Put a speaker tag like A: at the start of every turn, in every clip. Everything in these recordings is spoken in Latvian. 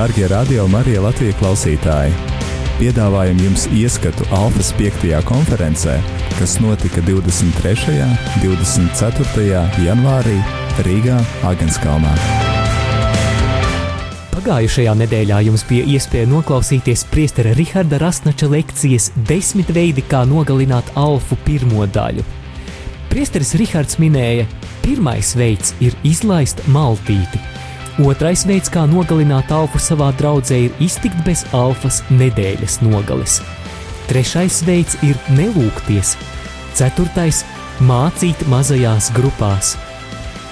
A: Darbie radio Marija Latvijas klausītāji! Piedāvājam jums ieskatu Alfas 5. konferencē, kas notika 23. un 24. janvārī Rīgā, Agenskalnā.
B: Pagājušajā nedēļā jums bija iespēja noklausīties priestera Riharda Rasnača lekcijas desmit veidi, kā nogalināt alfu pirmo daļu. Priesteris Rihards minēja, pirmais veids ir izlaist maltīti, Otrais veids, kā nogalināt alfu savā draudzē, ir iztikt bez alfas nedēļas nogales. Trešais veids ir nelūgties. Ceturtais - mācīt mazajās grupās.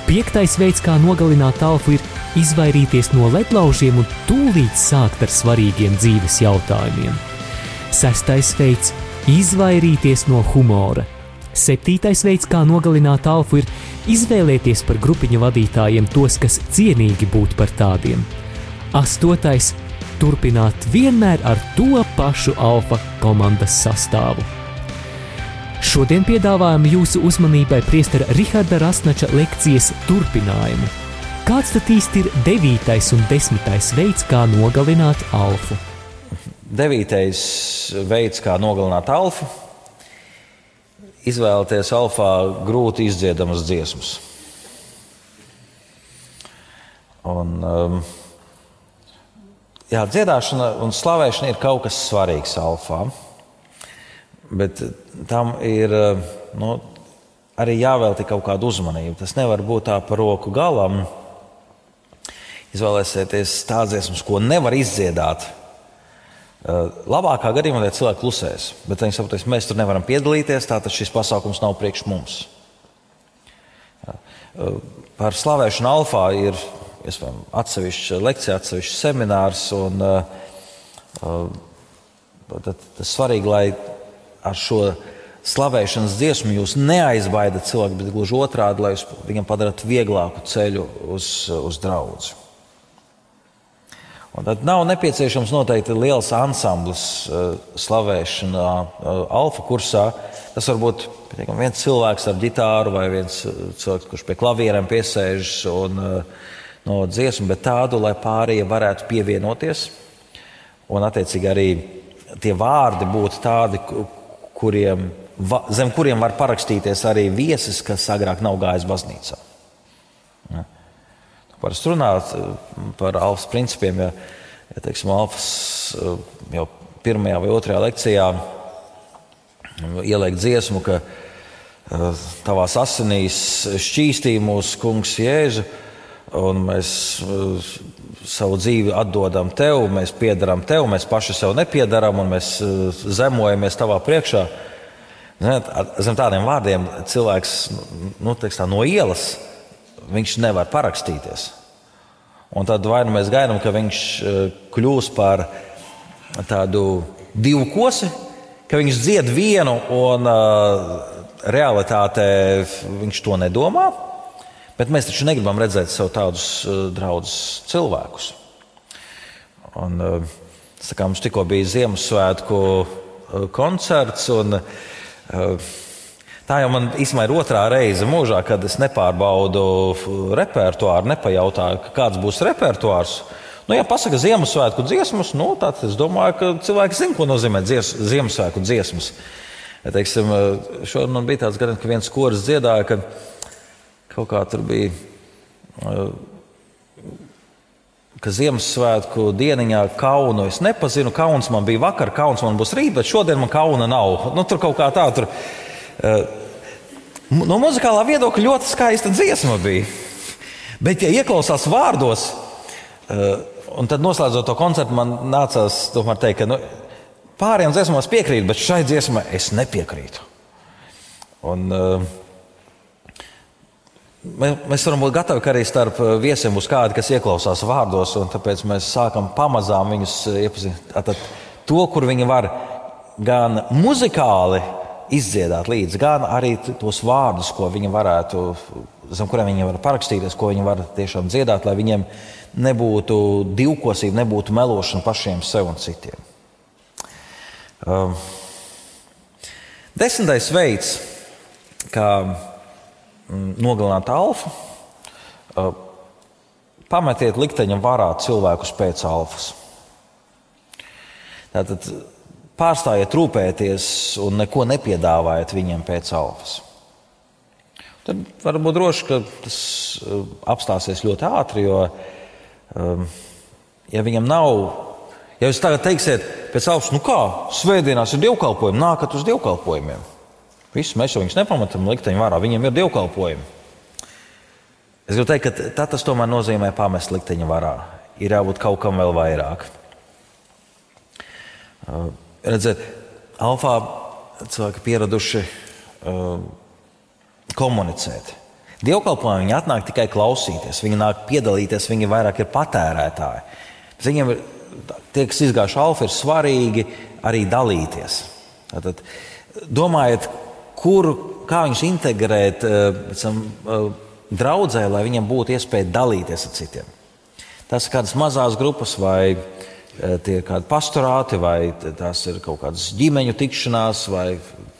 B: Piektais veids, kā nogalināt alfu, ir izvairīties no ledlaužiem un tūlīt sākt ar svarīgiem dzīves jautājumiem. Sestais veids - izvairīties no humora. Septītais veids, kā nogalināt alfu, ir izvēlēties par grupiņu vadītājiem tos, kas cienīgi būtu par tādiem. Astotais - turpināt vienmēr ar to pašu alfa komandas sastāvu. Šodien piedāvājam jūsu uzmanībai priestera Riharda Rasnača lekcijas turpinājumu. Kāds tad īsti ir devītais un desmitais veids, kā nogalināt alfu?
C: Devītais veids, kā nogalināt alfu, izvēlēties alfā grūti izdziedamas dziesmas. Un, um, jā, dziedāšana un slavēšana ir kaut kas svarīgs alfā, bet tam ir nu, arī jāvelta kaut kāda uzmanība. Tas nevar būt tā par roku galam. Izvēlēsieties tādas dziesmas, ko nevar izdziedāt labākā gadījumā tie cilvēki klusēs, bet viņi saprotīs, mēs tur nevaram piedalīties, tātad šis pasākums nav priekš mums. Eh, par slavēšanu alfā ir atsevišķa lekcija, atsevišķs seminārs. Un, uh, tad, tas svarīgi, lai ar šo slavēšanas dziesmu jūs neaizbaidat cilvēku, bet gluži otrādi, lai jūs viņam padarat vieglāku ceļu uz, uz draugu. Un tad nav nepieciešams noteikti liels ansamblis uh, slavēšanā, uh, alfa kursā. Tas var būt piemēram, viens cilvēks ar ģitāru vai viens uh, cilvēks, kurš pie klavierēm piesēžas un no dziesmu, bet tādu, lai pārējie varētu pievienoties. Un attiecīgi arī tie vārdi būtu tādi, kuriem, zem kuriem var parakstīties arī viesis, kas agrāk nav gājis baznīcā. Ja parasti runāt eh, par alfas principiem. Ja, ja teiksim, alfas eh, jau pirmajā vai otrajā lekcijā ieliek dziesmu, ka eh, tavās asinīs šķīstīja mūsu kungs Jēzu, un mēs savu dzīvi atdodam tev, mēs piedarām tev, mēs paši sev nepiedarām, un mēs zemojamies tavā priekšā. Zem tādiem vārdiem cilvēks nu, teiks, tā, no ielas viņš nevar parakstīties. Un tad vai nu mēs gaidām, ka viņš e, kļūs par tādu divu kosi, ka viņš dzied vienu un uh, realitātē viņš to nedomā. Bet mēs taču negribam redzēt sev tādus uh, draugus cilvēkus. Un, uh, kā, mums tikko bija Ziemassvētku koncerts. Un, uh, Tā jau man īstenībā ir otrā reize mūžā, kad es nepārbaudu repertuāru, nepajautāju, kāds būs repertuārs. Nu, ja pasaka Ziemassvētku dziesmas, nu, tad es domāju, ka cilvēki zina, ko nozīmē dzies, Ziemassvētku dziesmas. Ja, teiksim, šodien man bija tāds gadījums, ka viens koris dziedāja, ka kaut kā tur bija. Ka Ziemassvētku dieniņā kaunu es nepazinu. Kauns man bija vakar, kauns man būs rīt, bet šodien man kauna nav. Nu, tur kaut kā tā, tur Eh, no muzikālā viedokļa ļoti skaista dziesma bija. Bet, ja ieklausās vārdos, eh, un tad noslēdzot to koncertu, man nācās teikt, ka nu, pārējām dziesmām es piekrītu, bet šai dziesmai es nepiekrītu. Un, uh, Mēs varam būt gatavi, arī starp viesiem būs kādi, kas ieklausās vārdos, un tāpēc mēs sākam pamazām viņus iepazīt. Tātad to, kur viņi var gan muzikāli izdziedāt līdzi, gan arī tos vārdus, ko viņi varētu, zem kuriem viņi var parakstīties, ko viņi var tiešām dziedāt, lai viņiem nebūtu divkosība, nebūtu melošana pašiem sev un citiem. Um, desmitais veids, kā mm, nogalināt alfu, uh, pametiet likteņa varā cilvēkus pēc alfas. Tātad pārstājiet rūpēties un neko nepiedāvājiet viņiem pēc alfas. Tad var būt droši, ka tas uh, apstāsies ļoti ātri, jo, um, ja viņam nav, ja jūs tagad teiksiet, pēc alfas, nu kā, svētdienās ir dievkalpojumi, nākat uz dievkalpojumiem. Viss mēs jau viņus nepamatām likteņu varā, viņiem ir dievkalpojumi. Es gribu teikt, ka tas tomēr nozīmē pamest likteņa varā. Ir jābūt kaut kam vēl vairāk. Uh, redziet, Alfā cilvēki pieraduši uh, komunicēt. Dievkalpojumi viņi atnāk tikai klausīties, viņi nāk piedalīties, viņi vairāk ir patērētāji. Viņiem ir, tie, kas izgājuši alfa, ir svarīgi arī dalīties. Tātad, domājiet, kur, kā viņus integrēt pēc, draudzē, lai viņiem būtu iespēja dalīties ar citiem. Tas ir kādas mazas grupas, vai tie ir kādi pastorāti, vai tās ir kaut kādas ģimeņu tikšanās, vai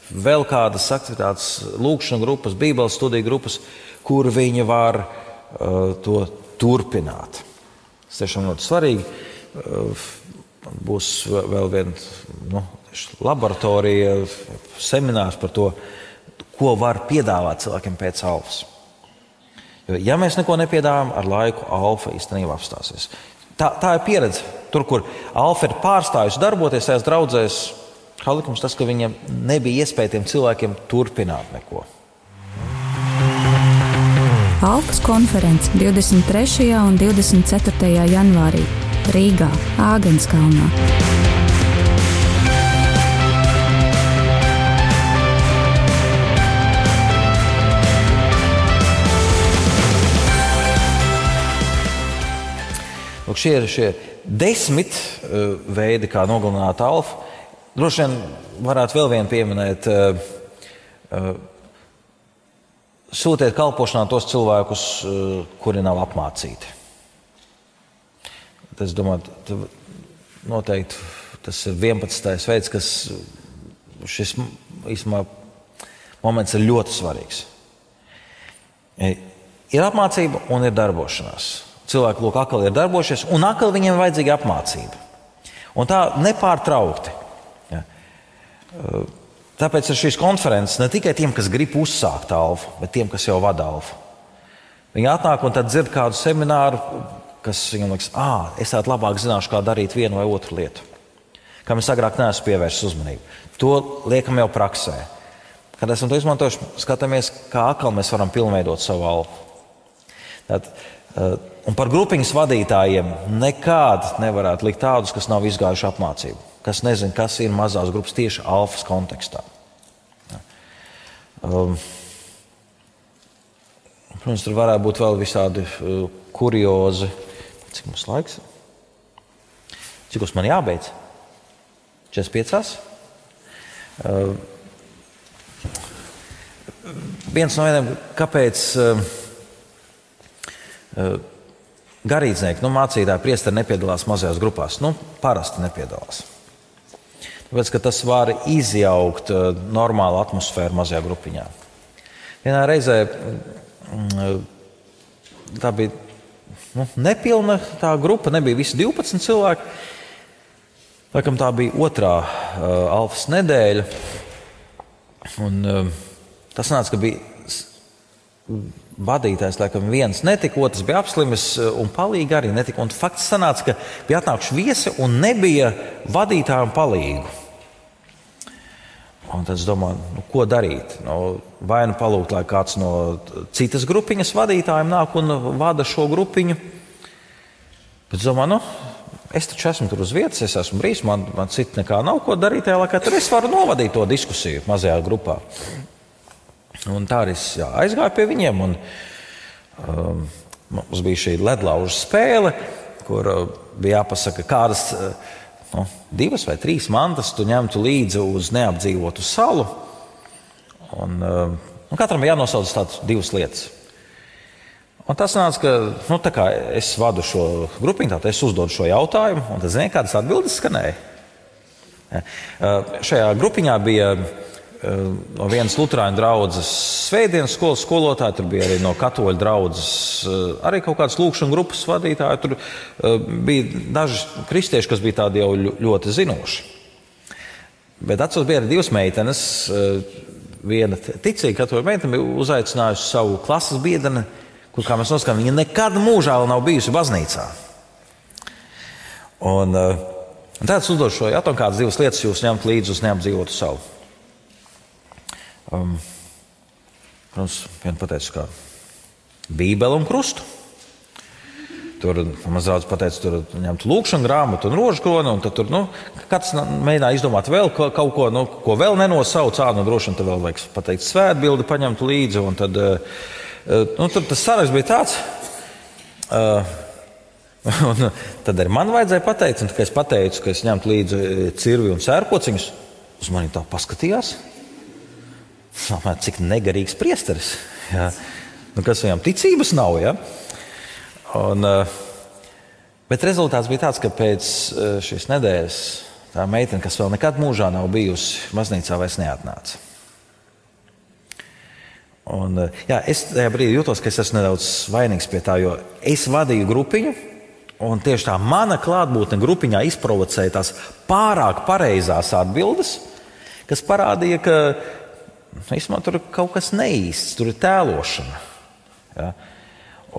C: vēl kādas aktivitātes, lūkšanas grupas, bībeles studiju grupas, kur viņi var uh, to turpināt. Tas tiešām ļoti svarīgi. Uh, būs vēl viena nu, laboratorija, seminārs par to, ko var piedāvāt cilvēkiem pēc alfas. Jo, ja mēs neko nepiedāvājam, ar laiku alfa īstenībā apstāsies. Tā, tā ir pieredze. Tur, kur alfa ir pārstājusi darboties tajās draudzēs, kā likums tas, ka viņiem nebija iespēja tiem cilvēkiem turpināt neko.
D: Alfas konferences 23. un 24. janvārī Rīgā, Āgenskalnā.
C: Šie ir šie desmit uh, veidi, kā nogalināt alfa. Droši vien varētu vēl vienu pieminēt. Uh, sūtiet kalpošanā tos cilvēkus, kuri nav apmācīti. Es domāju, noteikti tas ir 11. veids, kas šis īstenībā moments ir ļoti svarīgs. Ir apmācība un ir darbošanās cilvēki lūk, akli ir darbojušies, un akli viņiem ir vajadzīga apmācība. Un tā nepārtraukti. Ja. Tāpēc ir šīs konferences ne tikai tiem, kas grib uzsākt alfa, bet tiem, kas jau vada alfa. Viņi atnāk un dzird kādu semināru, kas viņam liekas, ah, es tādu labāk zināšu, kā darīt vienu vai otru lietu, kam es agrāk neesmu pievērsis uzmanību. To liekam jau praksē. Kad esam to izmantojuši, skatāmies, kā atkal mēs varam pilnveidot savu alfu. Tad, Un par grupiņas vadītājiem nekādi nevarētu likt tādus, kas nav izgājuši apmācību, kas nezina, kas ir mazās grupas tieši alfas kontekstā. Um, protams, tur varētu būt vēl visādi uh, kuriozi. Cik mums laiks? Cik mums jābeidz? 45. Uh, viens no veidiem, kāpēc uh, uh, garīdznieki, nu, mācītāji, priesteri nepiedalās mazajās grupās. Nu, parasti nepiedalās. Tāpēc, tas var izjaukt uh, normālu atmosfēru mazajā grupiņā. Vienā reizē mm, tā bija nu, nepilna tā grupa, nebija visi 12 cilvēki. Laikam tā bija otrā uh, alfas nedēļa. Un, uh, tas nāca, ka bija vadītājs, laikam, viens netika, otrs bija apslimis, eh, un palīgi arī netika. Un fakts sanāca, ka bija atnākuši viesi un nebija vadītājiem palīgu. Un tad es domāju, nu, ko darīt. Nu, vai nu palūgt, lai kāds no citas grupiņas vadītājiem nāk un vada šo grupiņu. Bet es domāju, nu, es taču esmu tur uz vietas, es esmu brīvs, man, man citu nekā nav ko darīt tajā laikā. Tad es varu novadīt to diskusiju mazajā grupā. Un tā arī jā, aizgāju pie viņiem. Un, um, mums bija šī ledlauža spēle, kur uh, bija jāpasaka, kādas uh, nu, divas vai trīs mantas tu ņemtu līdzi uz neapdzīvotu salu. Un, uh, un katram bija jānosauc tādas divas lietas. Un tas nāca, ka nu, es vadu šo grupiņu, tad es uzdodu šo jautājumu, un tad zinu, kādas atbildes skanēja. Ja. Uh, šajā grupiņā bija no vienas Lutāņu draugas svētdienas skolas skolotāja, tur bija arī no katoļu draugas, arī kaut kādas lūkšanas grupas vadītāji. Tur bija daži kristieši, kas bija tādi jau ļoti zinoši. Bet atceros, bija arī divas meitenes. Viena ticīga katoļa meitene bija uzaicinājusi savu klases biedreni, kur, kā mēs noskatām, viņa nekad mūžā nav bijusi baznīcā. Un, un tāds uzdod šo jautājumu, kādas divas lietas jūs ņemat līdzi uz neapdzīvotu savu. Um, protams, viena pateica, ka Bībele un krustu. Tur mazliet pateica, tur ņemt lūkšanu grāmatu un rožu kroni. Un tur nu, katrs mēģināja izdomāt vēl kaut ko, nu, ko vēl nenosauc. Nu, droši vien tur vēl vajag pateikt svētbildi, paņemt līdzi. Tad, nu, tad tas saraksts bija tāds. Uh, un tad arī man vajadzēja pateikt, un, kad es pateicu, ka es ņemtu līdzi cirvi un sērkociņus, uz mani tā paskatījās. Domāju, cik negarīgs priesteris. Ja? Nu, kas viņam ticības nav? Ja? Un, eh, bet rezultāts bija tāds, ka pēc eh, šīs nedēļas tā meitene, kas vēl nekad mūžā nav bijusi baznīcā, vairs neatnāca. Un, eh, jā, es tajā brīdī jutos, ka es esmu nedaudz vainīgs pie tā, jo es vadīju grupiņu. Un tieši tā mana klātbūtne grupiņā izprovocēja tās pārāk pareizās atbildes, kas parādīja, ka Īsumā tur kaut kas neīsts, tur ir tēlošana. Ja?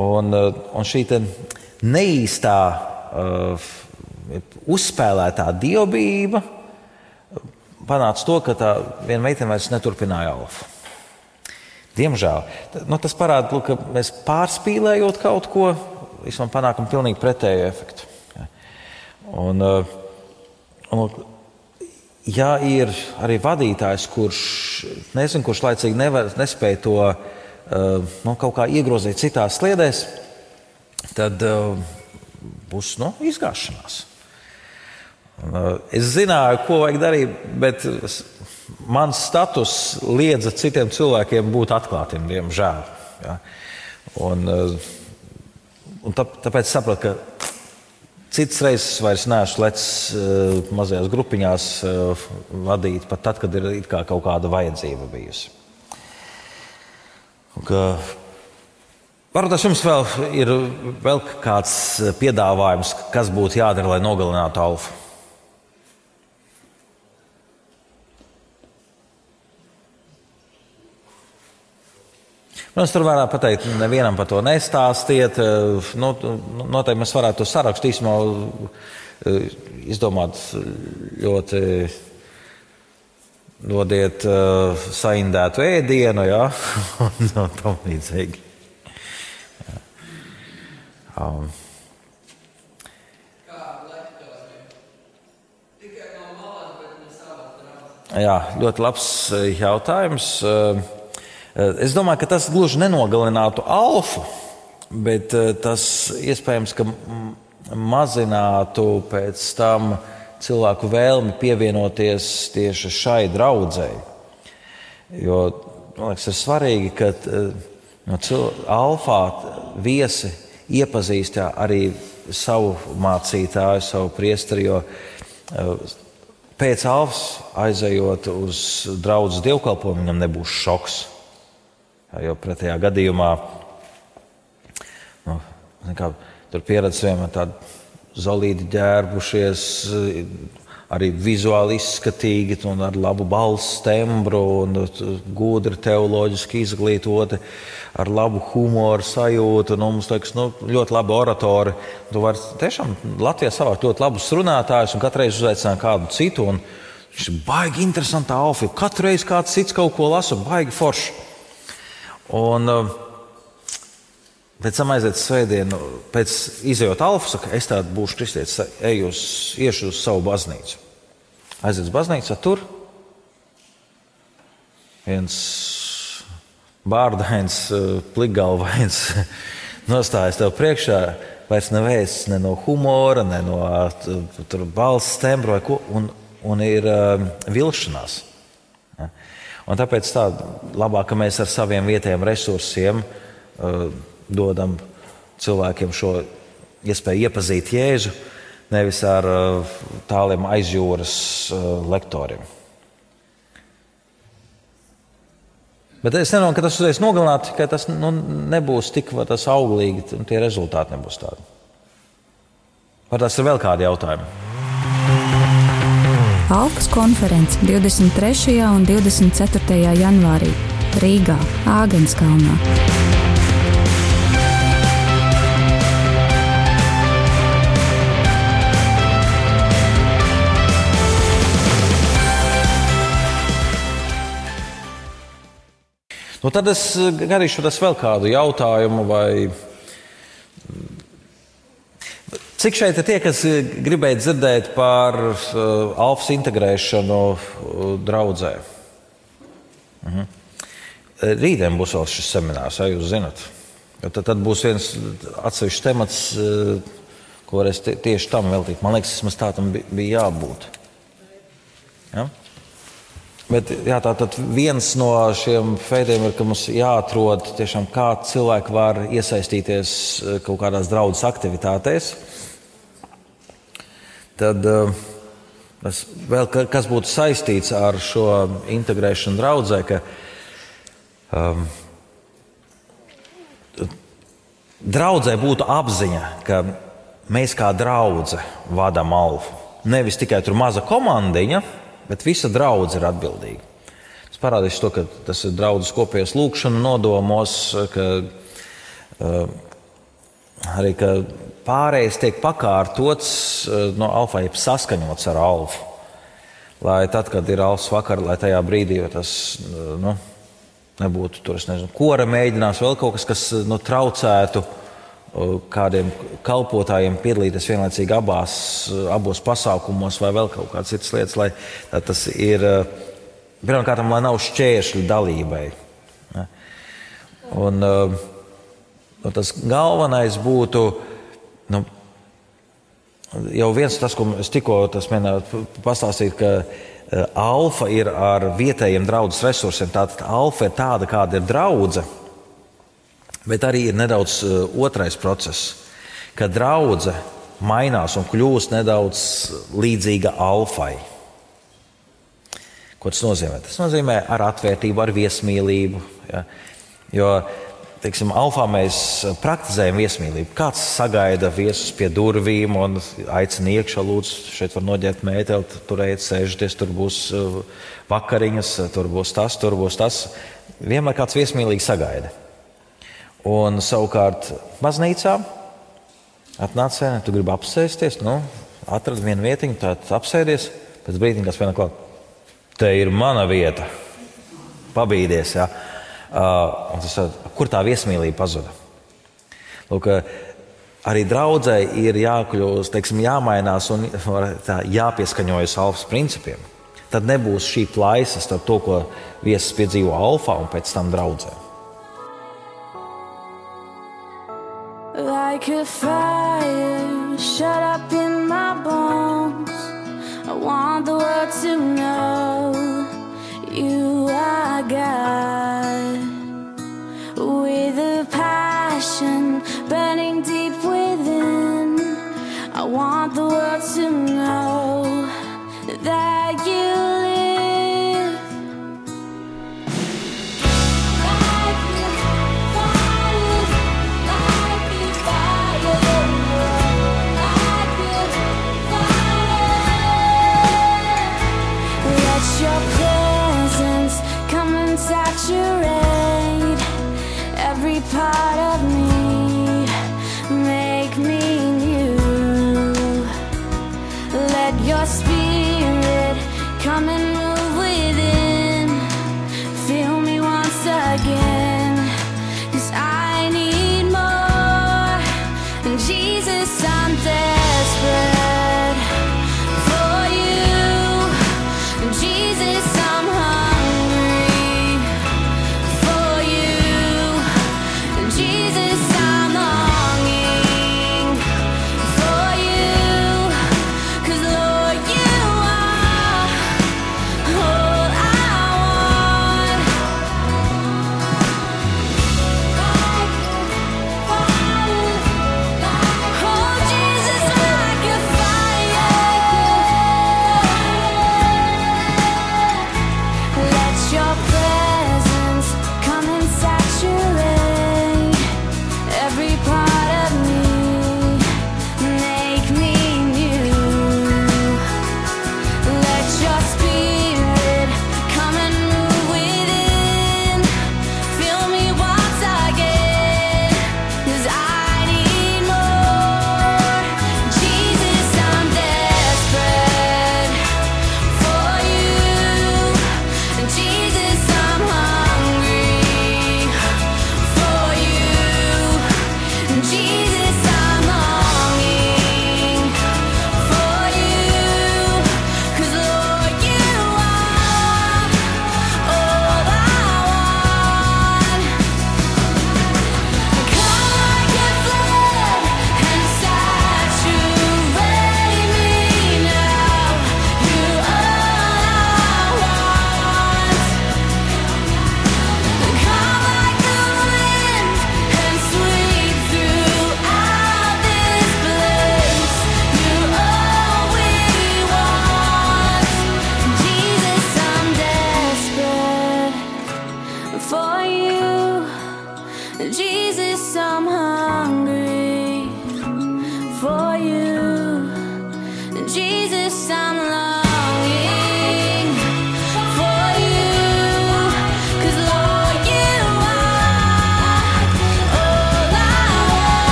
C: Un, eh, un šī neīstā, uh, uzspēlētā dievbijība panāca to, ka tā viena meitene vairs neturpināja alfa. Diemžēl nu, tas parāda, ka mēs pārspīlējot kaut ko, īstenībā panākam pilnīgi pretēju efektu. Ja? Un, uh, un, ja ir arī vadītājs, kurš nezinu, kurš laicīgi nevar, nespēja to uh, nu, kaut kā iegrozīt citās sliedēs, tad uh, būs nu, izgāšanās. Uh, es zināju, ko vajag darīt, bet mans status liedza citiem cilvēkiem būt atklātiem, diemžēl. Ja? Un, un tā, tāpēc saprotu, ka Citas reizes vairs neesmu lecis uh, mazajās grupiņās uh, vadīt, pat tad, kad ir kā kaut kāda vajadzība bijusi. Ka, varbūt tas jums vēl ir vēl kāds piedāvājums, kas būtu jādara, lai nogalinātu alfa. Protams, tur varētu pateikt, nevienam par to nestāstiet. Eh, nu, noteikti mēs varētu to sarakstu īstenībā eh, izdomāt ļoti. Dodiet uh, saindētu ēdienu, ja tā līdzīgi. Um. Jā, ļoti labs jautājums. Uh, es domāju, ka tas gluži nenogalinātu alfu, bet eh, tas iespējams, mazinātu pēc tam cilvēku vēlmi pievienoties tieši šai draudzēji. Jo man liekas, ir svarīgi, ka eh, no alfā viesi iepazīst arī savu mācītāju, savu priesteri. Jo pēc alfas aizejot uz draugu dievkalpojumu, viņam nebūs šoks. Jo pretējā gadījumā nu, kā, tur pieredzējām tādu zolīti ģērbušies, arī vizuāli izskatīgi, un ar labu balss tembru, un gudri teoloģiski izglītoti, ar labu humoru sajūtu. Nu, mums liekas, nu, ļoti labi oratori. Tu vari tiešām Latvijā savākt ļoti labus runātājus un katru reizi uzaicināt kādu citu. Viņš ir baigi interesants alfa. Katru reizi kāds cits kaut ko lasa, baigi forši. Un uh, pēc tam aiziet svētdienu, pēc izjūt alfa, saka, es tādu būšu kristietis, eju uz, iešu uz savu baznīcu. Aiziet uz baznīcu, tur viens bārdains, uh, plikgalvains nostājas tev priekšā. Vairs nav vēsts ne no humora, ne no balss tembra, un, un ir uh, vilšanās. Un tāpēc tā labāk, ka mēs ar saviem vietējiem resursiem uh, dodam cilvēkiem šo iespēju iepazīt Jēzu, nevis ar uh, tāliem aizjūras uh, lektoriem. Bet es nedomāju, ka tas uzreiz nogalinātu, ka tas nu, nebūs tik auglīgi, un tie rezultāti nebūs tādi. Vai tas ir vēl kādi jautājumi?
D: Alpas konference 23. un 24. janvārī Rīgā, Āgenskalnā.
C: Nu, tad es garīšu vēl kādu jautājumu. Vai... Cik šeit ir tie, kas gribēja dzirdēt par uh, alfa integrēšanu uh, draudzē? Mhm. Rītdien būs vēl šis seminārs, ja jūs zinat. Tad, tad būs viens atsevišķs temats, uh, ko varēs tieši tam veltīt. Man liekas, tas tā tam bija jābūt. Ja? Bet jā, tātad viens no šiem veidiem ir, ka mums jāatrod tiešām, kā cilvēki var iesaistīties eh, kaut kādās draudzes aktivitātēs. Tad tas eh, vēl kas būtu saistīts ar šo integrēšanu draudzē, ka um, draudzē būtu apziņa, ka mēs kā draudzene vadām alfu. Nevis tikai tur maza komandiņa bet visa draudzene ir atbildīga. Tas parādīs to, ka tas ir draudzes kopējos lūkšanu nodomos, ka uh, arī pārējais tiek pakārtots uh, no alfa, jeb saskaņots ar alfa. Lai tad, kad ir alfa vakar, lai tajā brīdī tas uh, nu, nebūtu tur, nezinu, kora mēģinās vēl kaut kas, kas nu, traucētu uh, kādiem kalpotājiem piedalīties vienlaicīgi abās, abos pasākumos vai vēl kaut kādas citas lietas, lai tas ir pirmkārt, lai nav šķēršļu dalībai. Un, nu, tas galvenais būtu nu, jau viens tas, ko es tikko pastāstīju, ka alfa ir ar vietējiem draudzes resursiem. Tātad alfa ir tāda, kāda ir draudzene Bet arī ir nedaudz uh, otrais process, kad draudzene mainās un kļūst nedaudz līdzīga alfai. Ko tas nozīmē? Tas nozīmē ar atvērtību, ar viesmīlību. Ja? Jo teiksim, alfā mēs praktizējam viesmīlību. Kāds sagaida viesus pie durvīm un aicina iekšā, lūdzu, šeit var noģērbt mēteli, tur ejiet, sēžties, tur būs uh, vakariņas, tur būs tas, tur būs tas. Vienmēr kāds viesmīlīgi sagaida. Un savukārt baznīcā atnāca sēne, tu gribi apsēsties, nu, atradi vienu vietiņu, tad apsēdies, pēc brīdiņa kas vienā klāt. Te ir mana vieta. Pabīdies, ja? Uh, tas, kur tā viesmīlība pazuda. Lūk, arī draudzēji ir jākļūst, teiksim, jāmainās un tā, jāpieskaņojas alfas principiem. Tad nebūs šī plaisa starp to, ko viesis piedzīvo alfā un pēc tam draudzē. like a fire shut up in my bones. I want the world to know This I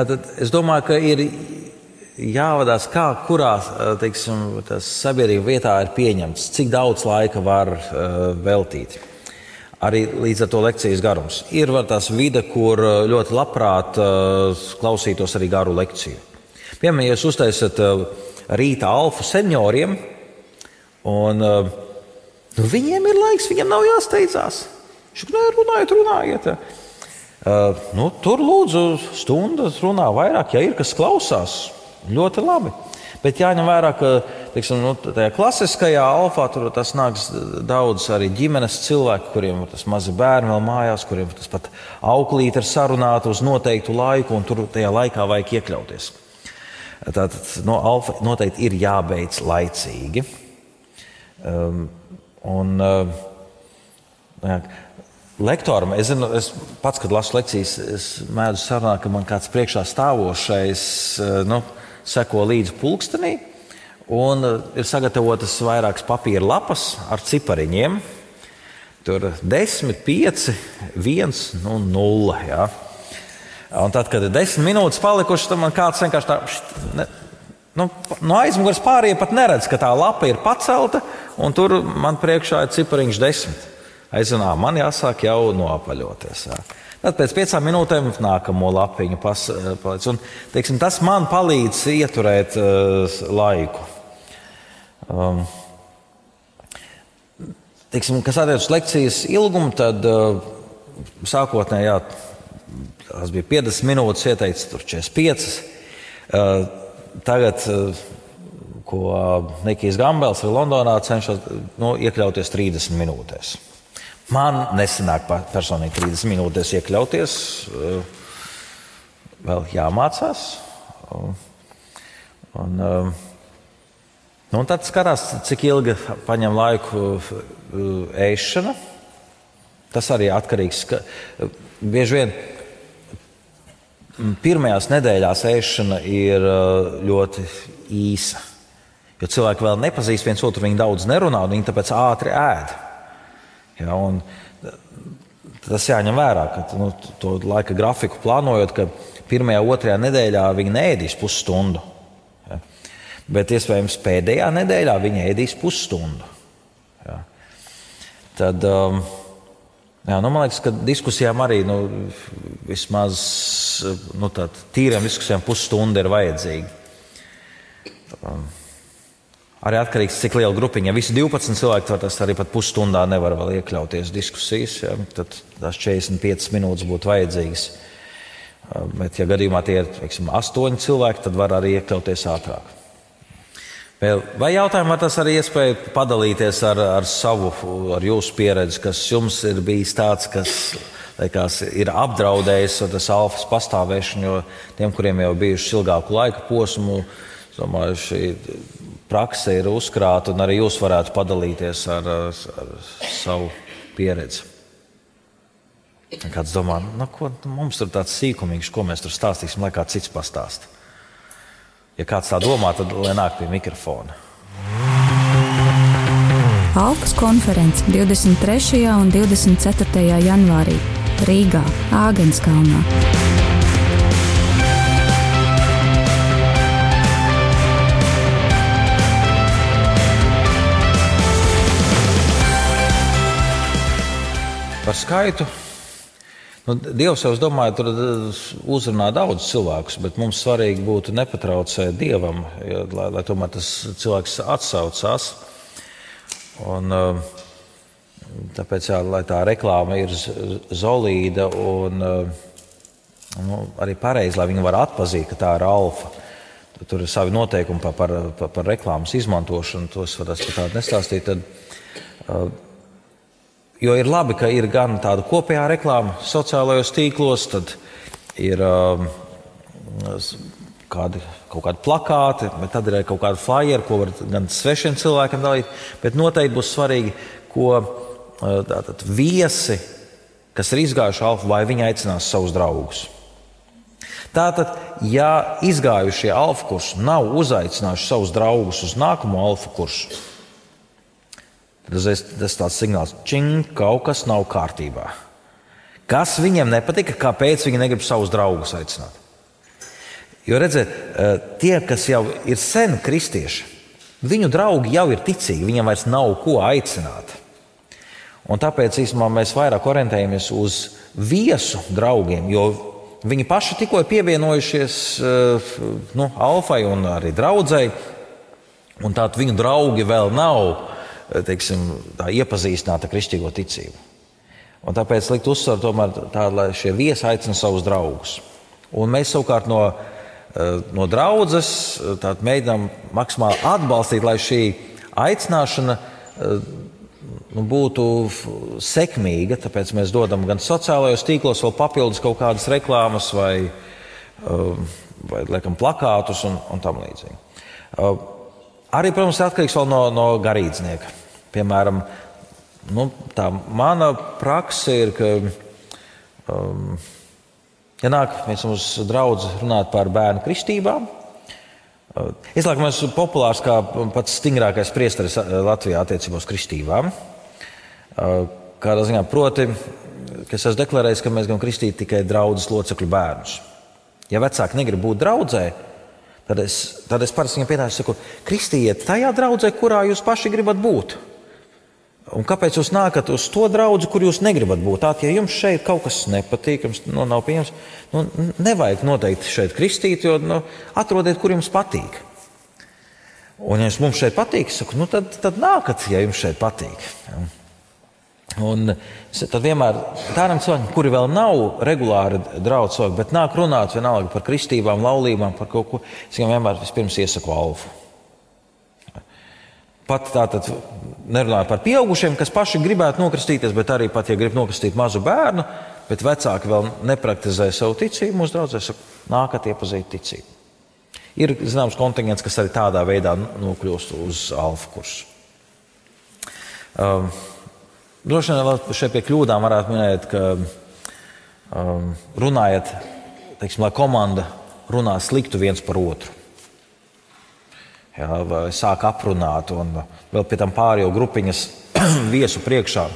C: Tātad es domāju, ka ir jāvadās, kā kurā teiksim, sabiedrība vietā ir pieņemts, cik daudz laika var uh, veltīt. Arī līdz ar to lekcijas garums. Ir tās vide, kur ļoti labprāt uh, klausītos arī garu lekciju. Piemēram, ja jūs uztaisat uh, rīta alfa senioriem, un nu, viņiem ir laiks, viņiem nav jāsteidzās. Viņš runāja, runājiet, runājiet. Uh, nu, tur lūdzu stundas runā vairāk, ja ir kas klausās. Ļoti labi. Bet jāņem vērā, ka teiksim, nu, tajā klasiskajā alfā tur tas nāks daudz arī ģimenes cilvēku, kuriem ir tas mazi bērni vēl mājās, kuriem tas pat auklīte ir sarunāta uz noteiktu laiku, un tur tajā laikā vajag iekļauties. Tātad no alfa noteikti ir jābeidz laicīgi. Um, un, uh, lektoram, es, zinu, es pats, kad lasu lekcijas, es mēdzu sarunāt, ka man kāds priekšā stāvošais eh, nu, seko līdzi pulkstenī. Un eh, ir sagatavotas vairākas papīra lapas ar cipariņiem. Tur 10, 5, 1, nu, 0. Ja. Un tad, kad ir 10 minūtes palikušas, tad man kāds vienkārši tā, ne, nu, no aizmugures pārējie pat neredz, ka tā lapa ir pacelta, un tur man priekšā ir cipariņš 10 aizrunā, man jāsāk jau noapaļoties. Jā. Tad pēc piecām minūtēm nākamo lapiņu paliec. Un, teiksim, tas man palīdz ieturēt uh, laiku. Um, teiksim, kas attiecas uz lekcijas ilgumu, tad uh, sākotnēji jā, tas bija 50 minūtes, ieteicis tur 45. Uh, tagad, uh, ko Nikijs Gambels ir Londonā, cenšas nu, iekļauties 30 minūtēs. Man nesanāk personīgi 30 minūtes iekļauties. Eh, vēl jāmācās. Un, eh, nu, un tad skatās, cik ilgi paņem laiku eh, ēšana. Tas arī atkarīgs. Bieži vien pirmajās nedēļās ēšana ir ļoti īsa. Jo cilvēki vēl nepazīst viens otru, viņi daudz nerunā, un viņi tāpēc ātri ēd. Ja, tas jāņem vērā, ka nu, to laika grafiku plānojot, ka pirmajā, otrajā nedēļā viņi neēdīs pusstundu. Ja. Bet iespējams pēdējā nedēļā viņi ēdīs pusstundu. Ja. Tad, um, jā, nu, man liekas, ka diskusijām arī nu, vismaz nu, tīriem diskusijām pusstunda ir vajadzīga. Um, Arī atkarīgs no cik liela grupiņa. Ja visi 12 cilvēki tas arī pat pusstundā nevar vēl iekļauties diskusijas, ja, tad tās 45 minūtes būtu vajadzīgas. Bet, ja gadījumā tie ir teiksim, 8 cilvēki, tad var arī iekļauties ātrāk. Vai jautājumā tas arī iespēja padalīties ar, ar savu, ar jūsu pieredzi, kas jums ir bijis tāds, kas liekas, ir apdraudējis tas alfas pastāvēšanu, jo tiem, kuriem jau bijuši ilgāku laika posmu, domāju, šī prakse ir uzkrāta, un arī jūs varētu padalīties ar, ar savu pieredzi. Kāds domā, nu, ko nu, mums tur tāds sīkumīgs, ko mēs tur stāstīsim, lai kāds cits pastāsta. Ja kāds tā domā, tad lai nāk pie mikrofona.
D: Alkas konferences 23. un 24. janvārī Rīgā, Āgenskalnā.
C: Par skaitu. Nu, Dievs jau, es domāju, tur uzrunā daudz cilvēkus, bet mums svarīgi būtu nepatraucēt Dievam, ja, lai, lai tomēr tas cilvēks atsaucās. Un, tāpēc, jā, lai tā reklāma ir zolīda un nu, arī pareizi, lai viņi var atpazīt, ka tā ir alfa. Tur ir savi noteikumi par, par, par, par reklāmas izmantošanu, tos varētu pat tādu nestāstīt. Tad, Jo ir labi, ka ir gan tāda kopējā reklāma sociālajos tīklos, tad ir um, kādi, kaut kādi plakāti, bet tad ir arī kaut kāda flyera, ko var gan svešiem cilvēkiem dalīt. Bet noteikti būs svarīgi, ko uh, tātad, viesi, kas ir izgājuši alfa, vai viņi aicinās savus draugus. Tātad, ja izgājušie alfa kursi nav uzaicinājuši savus draugus uz nākamo alfa kursu, Tas ir tāds signāls, ka kaut kas nav kārtībā. Kas viņiem nepatika, kāpēc viņi negrib savus draugus aicināt? Jo redziet, eh, tie, kas jau ir sen kristieši, viņu draugi jau ir ticīgi, viņiem vairs nav ko aicināt. Un tāpēc īstenībā mēs vairāk orientējamies uz viesu draugiem, jo viņi paši tikko ir pievienojušies eh, nu, Alfai un arī draudzēji, un tātad viņu draugi vēl nav teiksim, iepazīstināta kristīgo ticību. Un tāpēc likt uzsvaru tomēr tādu, lai šie viesi aicina savus draugus. Un mēs savukārt no, eh, no draudzes eh, mēģinām maksimāli atbalstīt, lai šī aicināšana eh, nu, būtu sekmīga. Tāpēc mēs dodam gan sociālajos tīklos vēl papildus kaut kādas reklāmas vai, vai liekam, plakātus un, un tam līdzīgi. Arī, protams, atkarīgs no, no garīdznieka. Piemēram, nu, tā mana praksa ir, ka, um, ja nāk viens mums draugs runāt par bērnu kristībām, uh, izlaikamais populārs kā pats stingrākais priesteris uh, Latvijā attiecībā uz kristībām. Uh, kādā ziņā, proti, ka es esmu deklarējis, ka mēs gribam kristīt tikai draugus locekļu bērnus. Ja vecāki negrib būt draudzē, Tad es, tad es parasti viņam piedāvāju, saku, kristījiet tajā draudzē, kurā jūs paši gribat būt. Un kāpēc jūs nākat uz to draugu, kur jūs negribat būt? Tātad, ja jums šeit kaut kas nepatīk, jums nu, nav pieņemts, nu, nevajag noteikti šeit kristīt, jo nu, atrodiet, kur jums patīk. Un, ja jums šeit patīk, saku, nu, tad, tad nākat, ja jums šeit patīk. Ja. Un tad vienmēr tādiem cilvēkiem, kuri vēl nav regulāri draugi bet nāk runāt vienalga par kristībām, laulībām, par kaut ko, es viņam vienmēr vispirms iesaku alfu. Pat tātad nerunāju par pieaugušiem, kas paši gribētu nokristīties, bet arī pat, ja grib nokristīt mazu bērnu, bet vecāki vēl nepraktizē savu ticību, mūsu draudzēs nākat iepazīt ticību. Ir zināms kontingents, kas arī tādā veidā nokļūst uz alfa kursu. Um, Droši vien vēl šeit pie kļūdām varētu minēt, ka um, runājot, teiksim, lai komanda runā sliktu viens par otru. Vai sāk aprunāt, un vēl pie tam pārējo grupiņas viesu priekšā.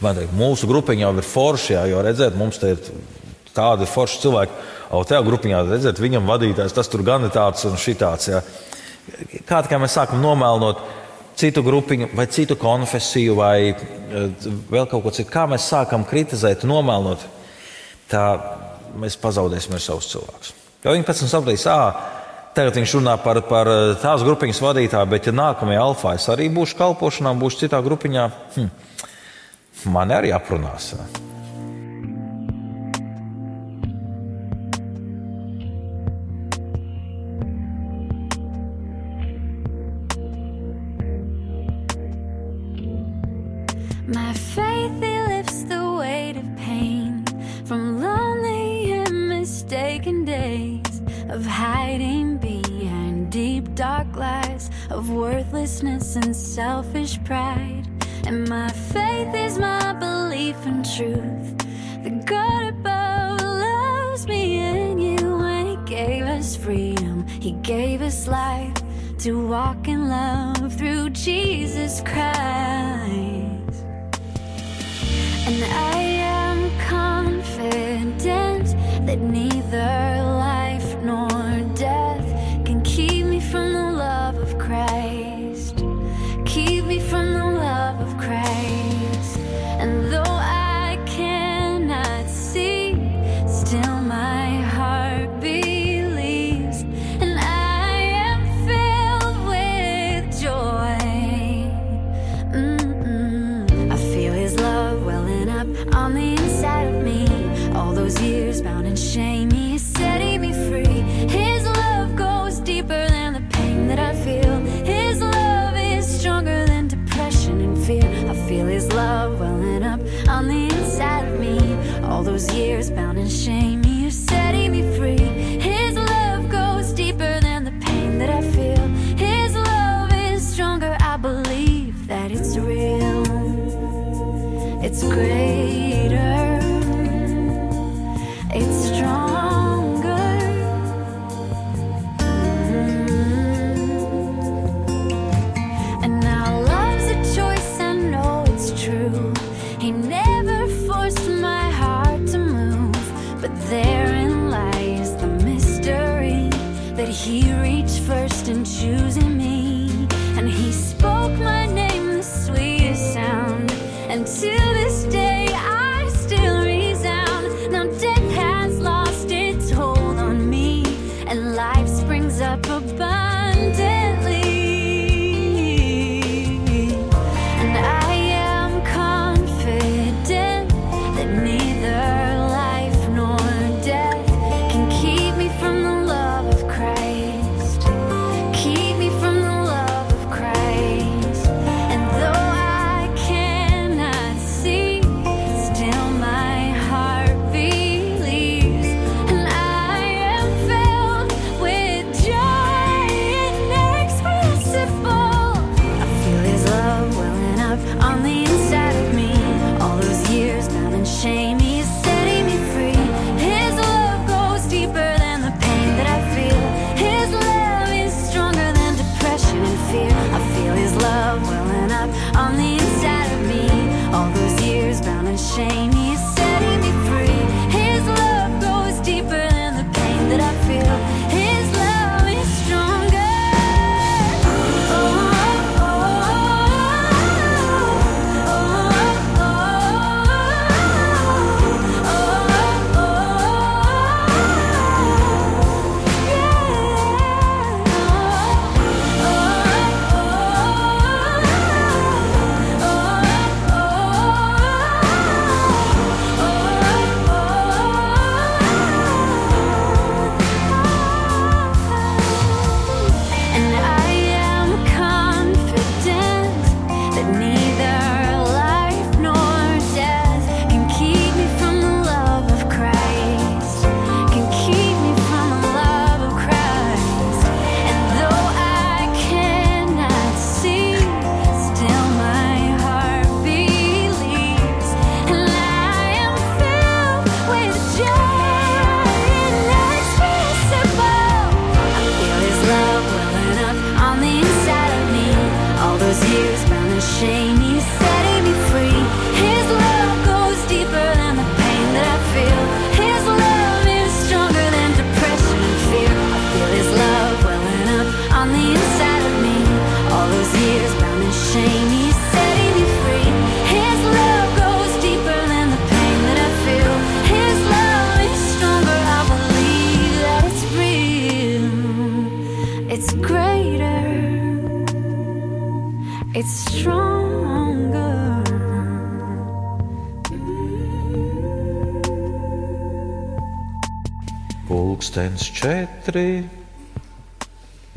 C: Man teikt, mūsu grupiņā jau ir forši, jā, jo redziet, mums te ir tādi forši cilvēki. O tajā grupiņā, redziet, viņam vadītājs tas tur gan ir tāds un šitāds. Jā. Kā kā mēs sākam nomēlnot, citu grupiņu, vai citu konfesiju, vai eh, vēl kaut ko citu. Kā mēs sākam kritizēt, nomēlnot, tā mēs pazaudēsim savus cilvēkus. Jo viņi pēc tam sapratīs, ah, tagad viņš runā par, par eh, tās grupiņas vadītāju, bet ja nākamajā alfā es arī būšu kalpošanā, būšu citā grupiņā, hm, man arī aprunās.
E: Worthlessness and selfish pride. And my faith is my belief in truth. The God above loves me and you, and He gave us freedom. He gave us life to walk in love through Jesus Christ. And I am confident that neither life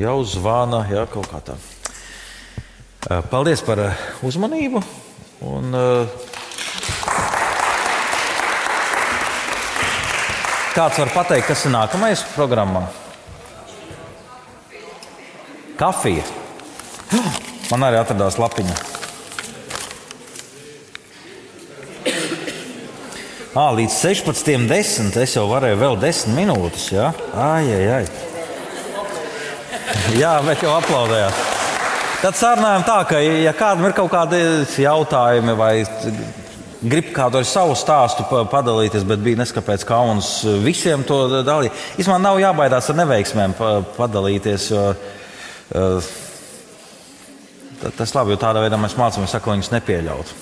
C: jau zvana, jā, kaut kā tā. Paldies par uzmanību. Un, kāds var pateikt, kas ir nākamais programmā? Kafija. Man arī atradās lapiņa. À, līdz 16.10. es jau varēju vēl 10 minūtes. Ja? Ai, ai, ai. Jā, bet jau aplaudējāt. Tad sarunājam tā, ka, ja kādam ir kaut kādi jautājumi vai grib kādu ar savu stāstu padalīties, bet bija neskaidrs, kā mums visiem to dalīt. Īsumā nav jābaidās ar neveiksmēm padalīties. Jo, eh, tas labi, jo tādā veidā mēs mācāmies, ka viņus nepieļaut.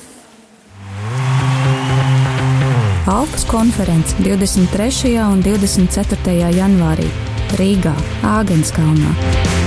D: Alpas konference 23. un 24. janvārī Rīgā, Āgenskalnā.